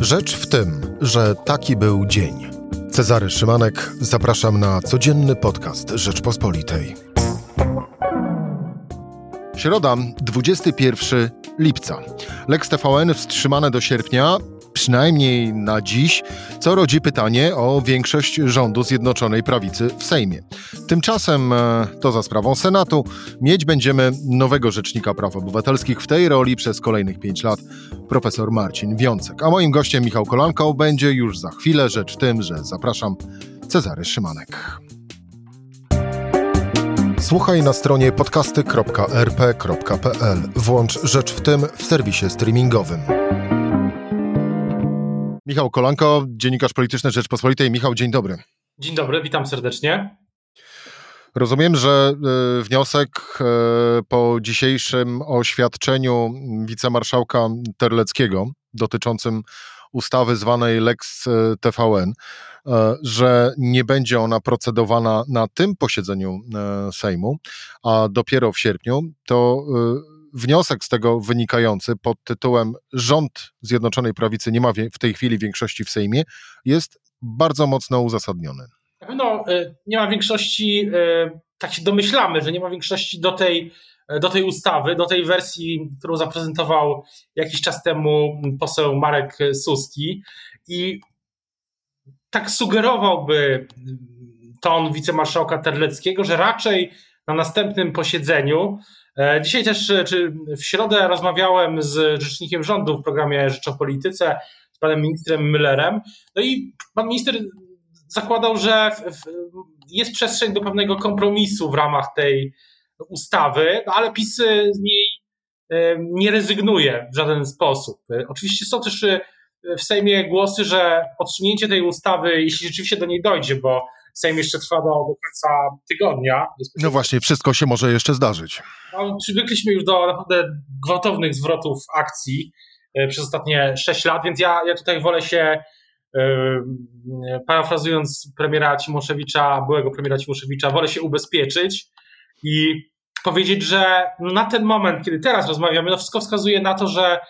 Rzecz w tym, że taki był dzień. Cezary Szymanek, zapraszam na codzienny podcast Rzeczpospolitej. Środa, 21 lipca. Lex TVN wstrzymane do sierpnia, przynajmniej na dziś, co rodzi pytanie o większość rządu Zjednoczonej Prawicy w Sejmie. Tymczasem, e, to za sprawą Senatu, mieć będziemy nowego Rzecznika Praw Obywatelskich w tej roli przez kolejnych pięć lat, profesor Marcin Wiącek. A moim gościem Michał Kolanko będzie już za chwilę, rzecz w tym, że zapraszam Cezary Szymanek. Słuchaj na stronie podcasty.rp.pl. Włącz Rzecz w tym w serwisie streamingowym. Michał Kolanko, dziennikarz polityczny Rzeczpospolitej. Michał, dzień dobry. Dzień dobry, witam serdecznie. Rozumiem, że y, wniosek y, po dzisiejszym oświadczeniu wicemarszałka Terleckiego dotyczącym ustawy zwanej Lex y, TVN, że nie będzie ona procedowana na tym posiedzeniu Sejmu, a dopiero w sierpniu, to wniosek z tego wynikający pod tytułem Rząd Zjednoczonej Prawicy nie ma w tej chwili większości w Sejmie jest bardzo mocno uzasadniony. Na pewno e, nie ma większości, e, tak się domyślamy, że nie ma większości do tej, e, do tej ustawy, do tej wersji, którą zaprezentował jakiś czas temu poseł Marek Suski. I tak sugerowałby ton wicemarszałka Terleckiego, że raczej na następnym posiedzeniu dzisiaj też, e, czy w środę rozmawiałem z rzecznikiem rządu w programie Rzecz o Polityce, z panem ministrem Müllerem. No i pan minister zakładał, że jest przestrzeń do pewnego kompromisu w ramach tej ustawy, no ale PiS z niej e, nie rezygnuje w żaden sposób. Oczywiście są też w Sejmie głosy, że odsunięcie tej ustawy, jeśli rzeczywiście do niej dojdzie, bo Sejm jeszcze trwa do, do końca tygodnia. No właśnie, wszystko się może jeszcze zdarzyć. No, przywykliśmy już do naprawdę gwałtownych zwrotów akcji e, przez ostatnie 6 lat, więc ja, ja tutaj wolę się, yy, parafrazując premiera Cimoszewicza, byłego premiera Cimoszewicza, wolę się ubezpieczyć i powiedzieć, że na ten moment, kiedy teraz rozmawiamy, no wszystko wskazuje na to, że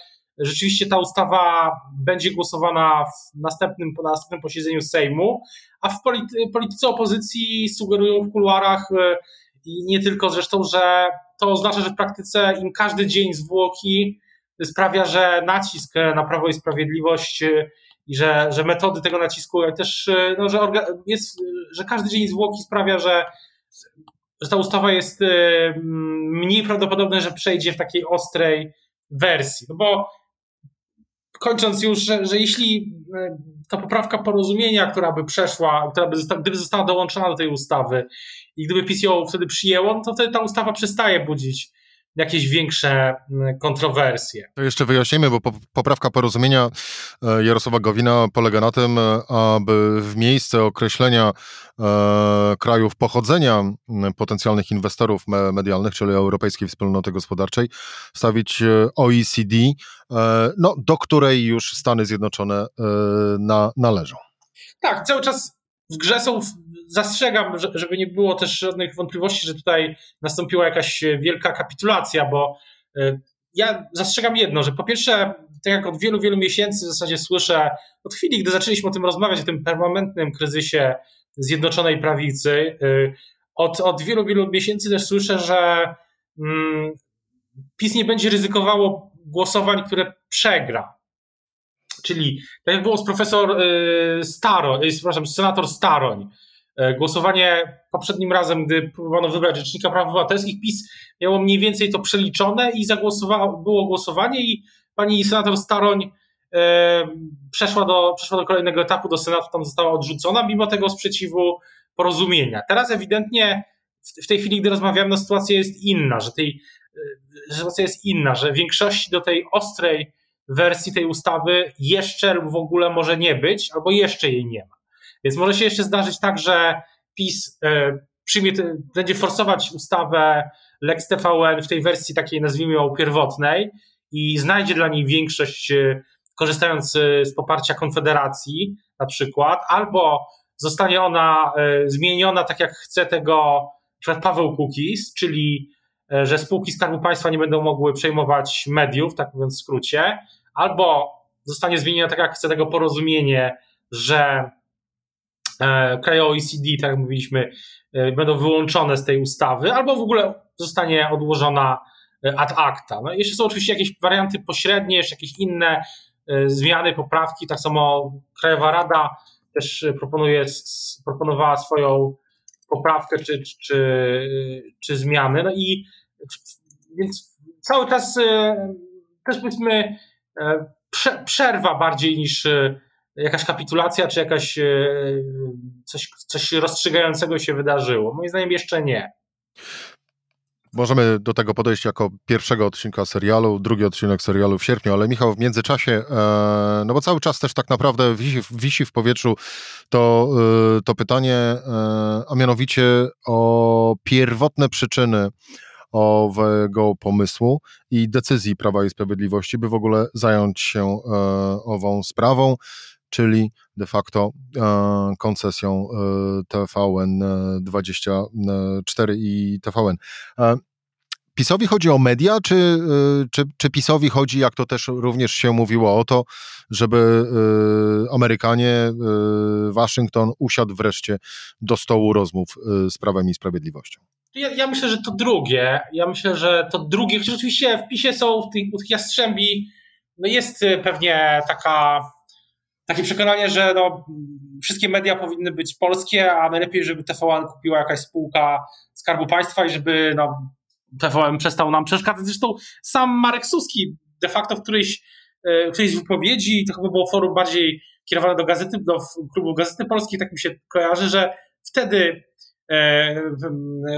rzeczywiście ta ustawa będzie głosowana w następnym, na następnym posiedzeniu Sejmu, a w polity, polityce opozycji sugerują w kuluarach e, i nie tylko zresztą, że to oznacza, że w praktyce im każdy dzień zwłoki sprawia, że nacisk na Prawo i Sprawiedliwość e, i że, że metody tego nacisku też, e, no, że, jest, że każdy dzień zwłoki sprawia, że, że ta ustawa jest mniej prawdopodobne, że przejdzie w takiej ostrej wersji. No bo kończąc już, że, że jeśli e, ta poprawka porozumienia, która by przeszła, która by została, gdyby została dołączona do tej ustawy i gdyby ją wtedy przyjęło, no to wtedy ta ustawa przestaje budzić jakieś większe kontrowersje. To jeszcze wyjaśnijmy, bo poprawka porozumienia e, Jarosława Gowina polega na tym, e, aby w miejsce określenia e, krajów pochodzenia potencjalnych inwestorów medialnych, czyli Europejskiej Wspólnoty Gospodarczej, stawić OECD, no, do której już Stany Zjednoczone na, należą. Tak, cały czas w grze są zastrzegam, żeby nie było też żadnych wątpliwości, że tutaj nastąpiła jakaś wielka kapitulacja, bo e, ja zastrzegam jedno, że po pierwsze, tak jak od wielu, wielu miesięcy w zasadzie słyszę, od chwili, gdy zaczęliśmy o tym rozmawiać, o tym permanentnym kryzysie Zjednoczonej Prawicy, e, od, od wielu, wielu miesięcy też słyszę, że mm, PiS nie będzie ryzykowało głosowań, które przegra. Czyli tak jak było z profesor y, Staroń, y, przepraszam, senator Staroń, E, głosowanie poprzednim razem, gdy próbowano wybrać Rzecznika Praw Obywatelskich, PiS miało mniej więcej to przeliczone i zagłosowało, było głosowanie i pani senator Staroń e, przeszła, do, przeszła do kolejnego etapu, do Senatu, tam została odrzucona, mimo tego sprzeciwu porozumienia. Teraz ewidentnie w, w tej chwili, gdy rozmawiamy, no, sytuacja jest inna, że tej, że sytuacja jest inna, że większości do tej ostrej wersji tej ustawy jeszcze lub w ogóle może nie być, albo jeszcze jej nie ma. Więc może się jeszcze zdarzyć tak, że PiS e, przyjmie, będzie forsować ustawę Lex TVN w tej wersji takiej, nazwijmy ją, pierwotnej i znajdzie dla niej większość, e, korzystając e, z poparcia Konfederacji na przykład, albo zostanie ona zmieniona tak, jak chce tego np. Paweł Kukis, czyli że spółki Skarbu Państwa nie będą mogły przejmować mediów, tak mówiąc w skrócie, albo zostanie zmienione tak, jak chce tego porozumienie, że kraje OECD, tak jak mówiliśmy, będą wyłączone z tej ustawy, albo w ogóle zostanie odłożona ad acta. No, jeszcze są oczywiście jakieś warianty pośrednie, jeszcze jakieś inne zmiany, poprawki. Tak samo Krajowa Rada też proponuje, proponowała swoją poprawkę czy, czy, czy, czy zmiany. No i więc cały czas e, też powiedzmy e, przerwa bardziej niż e, jakaś kapitulacja, czy jakaś coś, coś rozstrzygającego się wydarzyło. Moim zdaniem jeszcze nie. Możemy do tego podejść jako pierwszego odcinka serialu, drugi odcinek serialu w sierpniu, ale Michał, w międzyczasie, e, no bo cały czas też tak naprawdę wisi, wisi w powietrzu to, e, to pytanie, e, a mianowicie o pierwotne przyczyny owego pomysłu i decyzji Prawa i Sprawiedliwości, by w ogóle zająć się ową sprawą czyli de facto e, koncesją e, TVN 24 i TVN. E, PiSowi chodzi o media, czy, czy, czy PiSowi chodzi, jak to też również się mówiło, o to, żeby Amerykanie, Waszyngton usiadł wreszcie do stołu rozmów z Prawem i Sprawiedliwością? Ja, ja, myślę, że to drugie. Ja myślę, że to drugie, chociaż oczywiście w PiSie są w tych, u tych jastrzębi, no jest pewnie taka takie przekonanie, że no, wszystkie media powinny być polskie, a najlepiej, żeby TVN kupiła jakaś spółka Skarbu Państwa i żeby no, TVN przestał nam przeszkadzać. Zresztą sam Marek Suski de facto w którejś, e, w którejś wypowiedzi, to chyba było forum bardziej kierowane do gazety, do klubu Gazety Polskiej, tak mi się kojarzy, że wtedy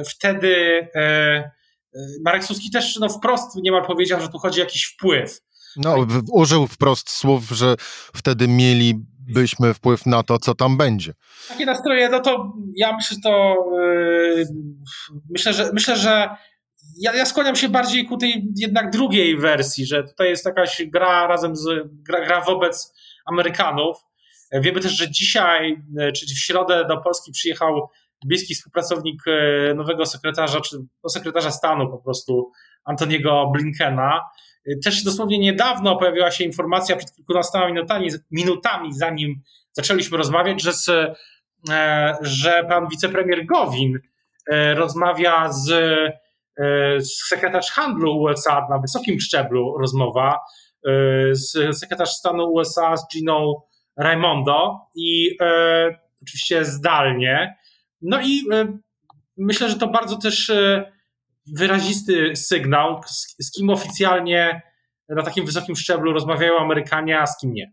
wtedy e, Marek Suski też no, wprost niemal powiedział, że tu chodzi o jakiś wpływ. No, użył wprost słów, że wtedy mielibyśmy wpływ na to, co tam będzie. Takie nastroje, no to ja myślę, że to yy, myślę, że myślę, że ja, ja, skłaniam się bardziej ku tej jednak drugiej wersji, że tutaj jest jakaś gra razem z gra, gra wobec Amerykanów. Wiemy też, że dzisiaj, e, czy w środę do Polski przyjechał bliski współpracownik e, nowego sekretarza, czy no, sekretarza stanu po prostu, Antoniego Blinkena. Też dosłownie niedawno pojawiła się informacja przed kilkunastoma minutami, minutami zanim zaczęliśmy rozmawiać, że, z, e, że pan wicepremier Gowin e, rozmawia z, e, z sekretarz handlu USA na wysokim szczeblu rozmowa, z sekretarz stanu USA z Giną Raimondo i e, oczywiście zdalnie. No i e, myślę, że to bardzo też e, wyrazisty sygnał, z, kim oficjalnie na takim wysokim szczeblu rozmawiają Amerykanie, a z kim nie.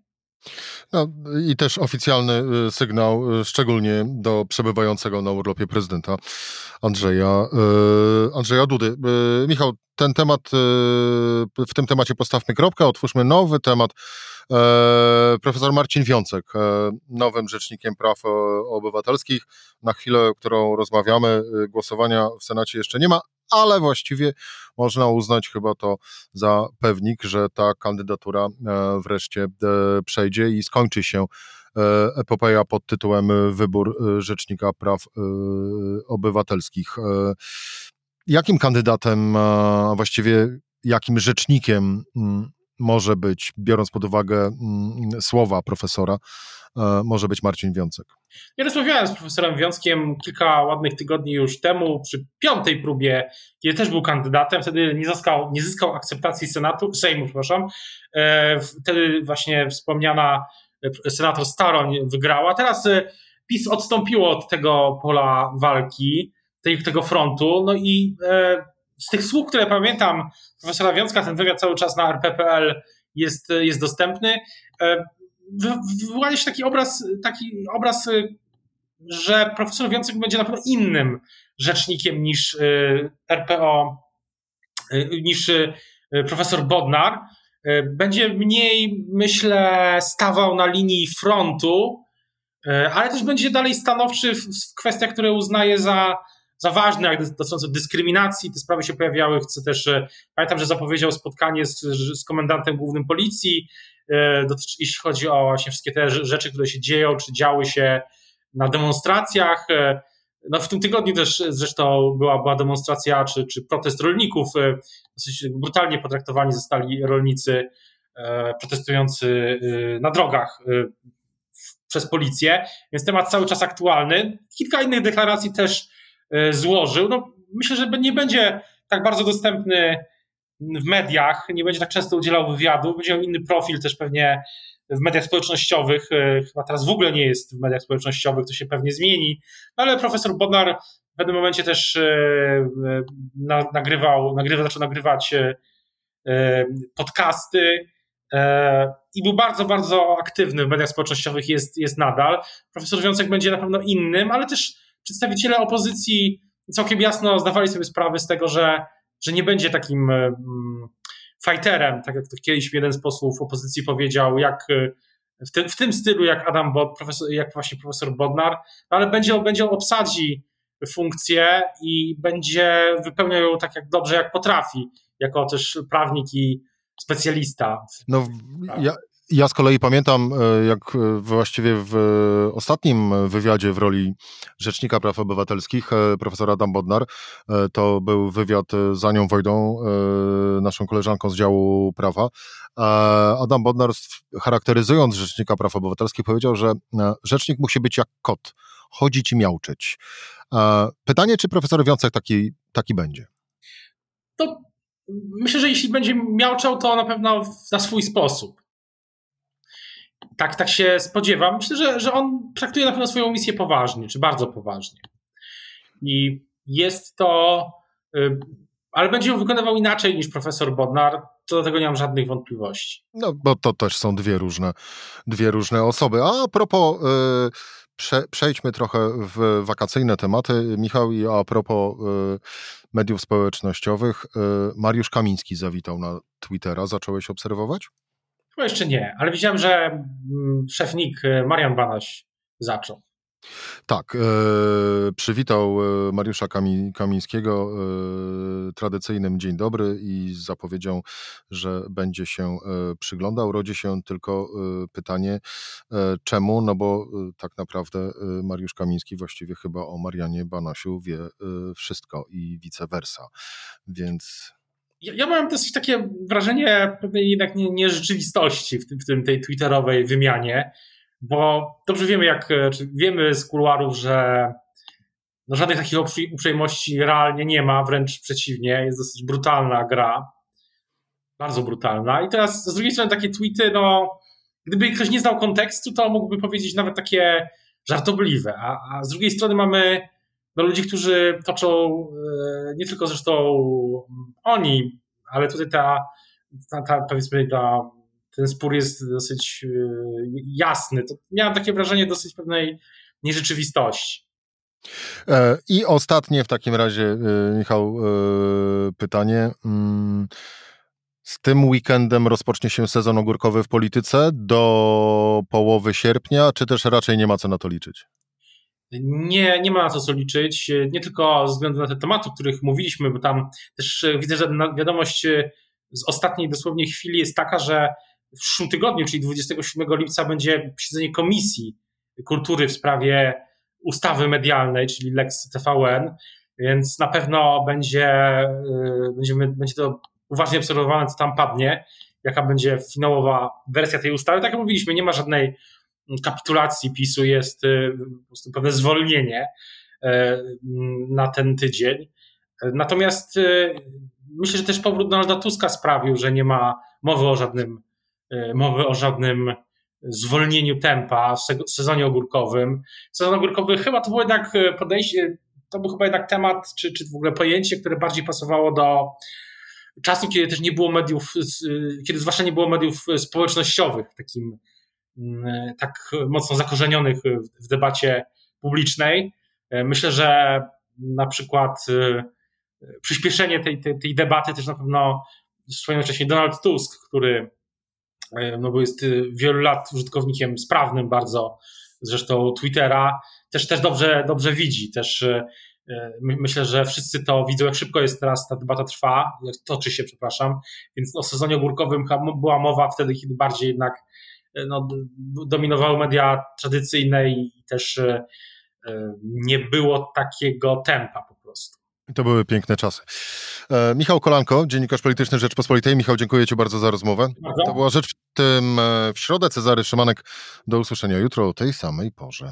No, I też oficjalny y, sygnał, szczególnie do przebywającego na urlopie prezydenta Andrzeja, Andrzeja Dudy. Michał, ten temat, w tym temacie postawmy kropkę, otwórzmy nowy temat. E, profesor Marcin Wiącek, e, nowym rzecznikiem praw obywatelskich. Na chwilę, którą rozmawiamy, głosowania w Senacie jeszcze nie ma, ale właściwie można uznać chyba to za pewnik, że ta kandydatura e, wreszcie e, przejdzie i skończy się e, epopeja pod tytułem Wybór Rzecznika Praw Obywatelskich. Jakim kandydatem, a właściwie jakim rzecznikiem mm, może być, biorąc pod uwagę mm, słowa profesora, E, może być Marcin Wiącek. Ja rozmawiałem z profesorem Wiąckiem kilka ładnych tygodni już temu, przy piątej próbie, kiedy też był kandydatem, wtedy nie zyskał, nie zyskał akceptacji Senatu, Sejmu, przepraszam. E, wtedy właśnie wspomniana e, senator Staroń wygrała. Teraz PiS odstąpiło od tego pola walki, tego frontu, no i z tych słów, które pamiętam profesora Wiącka, ten wywiad cały czas na rp.pl jest, jest dostępny wyłania się taki obraz, taki obraz, y, że profesor Wiącek będzie na pewno innym rzecznikiem niż y, RPO, y, niż profesor Bodnar. Będzie mniej, myślę, stawał na linii frontu, ale też będzie dalej stanowczy w kwestiach, które uznaje za, za ważne, jak dotyczące dyskryminacji. Te sprawy się pojawiały. Chcę też, pamiętam, że zapowiedział spotkanie z, z komendantem głównym policji, E, jeśli chodzi o właśnie wszystkie te rzeczy, które się dzieją, czy działy się na demonstracjach. E, no w tym tygodniu też zresztą była, była demonstracja czy, czy protest rolników. E, dosyć brutalnie potraktowani zostali rolnicy protestujący na drogach przez policję, więc temat cały czas aktualny. Kilka innych deklaracji też złożył. No, myślę, że nie będzie tak bardzo dostępny w mediach, nie będzie tak często udzielał wywiadów, będzie miał inny profil też pewnie w mediach społecznościowych, e, chyba teraz w ogóle nie jest w mediach społecznościowych, to się pewnie zmieni, no ale profesor Bodnar w pewnym momencie też e, e, nagrywał, nagrywa, zaczął nagrywać podcasty i był bardzo, bardzo aktywny w mediach społecznościowych, jest, jest nadal. Profesor Wiącek będzie na pewno innym, ale też przedstawiciele opozycji całkiem jasno zdawali sobie sprawę z tego, że, że nie będzie takim fighterem, tak jak to kiedyś jeden z posłów opozycji powiedział, jak e, w, tym, w tym stylu jak Adam Bod, profesor, jak właśnie profesor Bodnar, no ale będzie, będzie obsadzi funkcję i będzie wypełniał ją tak jak dobrze, jak potrafi, jako też prawnik i specjalista. No, ja, ja z kolei pamiętam, e, jak e, właściwie w ostatnim wywiadzie w roli Rzecznika Praw Obywatelskich, e, profesora Adam Bodnar, to był wywiad z Anią Wojdą, naszą koleżanką z działu prawa. Adam Bodnar, charakteryzując Rzecznika Praw Obywatelskich, powiedział, że rzecznik musi być jak kot, chodzić i miauczyć. Pytanie, czy profesor Wiącek taki, taki będzie? To myślę, że jeśli będzie miauczał, to na pewno na swój sposób tak, tak się spodziewam. Myślę, że, że on traktuje na pewno swoją misję poważnie, czy bardzo poważnie. I jest to, y, ale będzie ją wykonywał inaczej niż profesor Bodnar, co do tego nie mam żadnych wątpliwości. No, bo to też są dwie różne, dwie różne osoby. A, a propos, yy, prze, przejdźmy trochę w wakacyjne tematy, Michał, i a propos yy, mediów społecznościowych, yy, Mariusz Kamiński zawitał na Twittera. Zacząłeś obserwować? Chyba jeszcze nie, ale widziałem, że mm, szefnik e, Marian Banaś zaczął. Tak, e, przywitał e, Mariusza Kami, Kamińskiego e, tradycyjnym dzień dobry i zapowiedział, że będzie się e, przyglądał. Rodzi się tylko e, pytanie, czemu? No bo tak naprawdę Mariusz Kamiński właściwie chyba o Marianie Banasiu wie wszystko i vice versa, więc ja, ja mam dosyć takie wrażenie pewnej jednak nie, nierzeczywistości w, tym, w tym, tej twitterowej wymianie, bo dobrze wiemy, jak wiemy z kuluarów, że no żadnych takich uprzejmości realnie nie ma, wręcz przeciwnie, jest dosyć brutalna gra, bardzo brutalna. I teraz z drugiej strony takie tweety, no gdyby ktoś nie znał kontekstu, to mógłby powiedzieć nawet takie żartobliwe, a, a z drugiej strony mamy do ludzi, którzy toczą e, nie tylko zresztą oni, ale tutaj ta, ta, ta powiedzmy ta, ten spór jest dosyć e, jasny. To miałem takie wrażenie dosyć pewnej nierzeczywistości. E, I ostatnie w takim razie, Michał, pytanie. Mm, z tym weekendem rozpocznie się sezon ogórkowy w polityce do połowy sierpnia, czy też raczej nie ma co na to liczyć? Nie, nie ma na co liczyć, nie tylko ze względu na te tematy, o których mówiliśmy, bo tam też e, widzę, że wiadomość e, z ostatniej dosłownie chwili jest taka, że w przyszłym tygodniu, czyli 27 lipca, będzie posiedzenie Komisji Kultury w sprawie ustawy medialnej, czyli Lex TVN, więc na pewno będzie, e, będziemy, będzie to uważnie obserwowane, co tam padnie, jaka będzie finałowa wersja tej ustawy. Tak jak mówiliśmy, nie ma żadnej kapitulacji PiSu jest y, po prostu pewne zwolnienie e, na ten tydzień. Natomiast y, myślę, że też powrót Donalda Tuska sprawił, że nie ma mowy o żadnym, y, mowy o żadnym zwolnieniu tempa w sezonie ogórkowym. Sezon ogórkowy chyba to było jednak podejście, to był chyba jednak temat, czy, czy w ogóle pojęcie, które bardziej pasowało do czasu, kiedy też nie było mediów, kiedy zwłaszcza nie było mediów społecznościowych w takim tak mocno zakorzenionych w debacie publicznej. E, myślę, że na przykład e, przyspieszenie tej, tej, tej debaty też na pewno wspomniał wcześniej Donald Tusk, który e, no bo jest wielu lat użytkownikiem sprawnym bardzo zresztą Twittera, też, też dobrze, dobrze widzi. Też myślę, że wszyscy to widzą, jak szybko jest teraz ta debata trwa, jak toczy się, przepraszam. Więc o sezonie ogórkowym była mowa wtedy, kiedy bardziej jednak no, dominowały media tradycyjne i też e, e, nie było takiego tempa po prostu. To były piękne czasy. E, Michał Kolanko, dziennikarz polityczny Rzeczpospolitej. Michał, dziękuję Ci bardzo za rozmowę. Bardzo. To była rzecz w tym e, w środę. Cezary Szymanek. Do usłyszenia jutro o tej samej porze.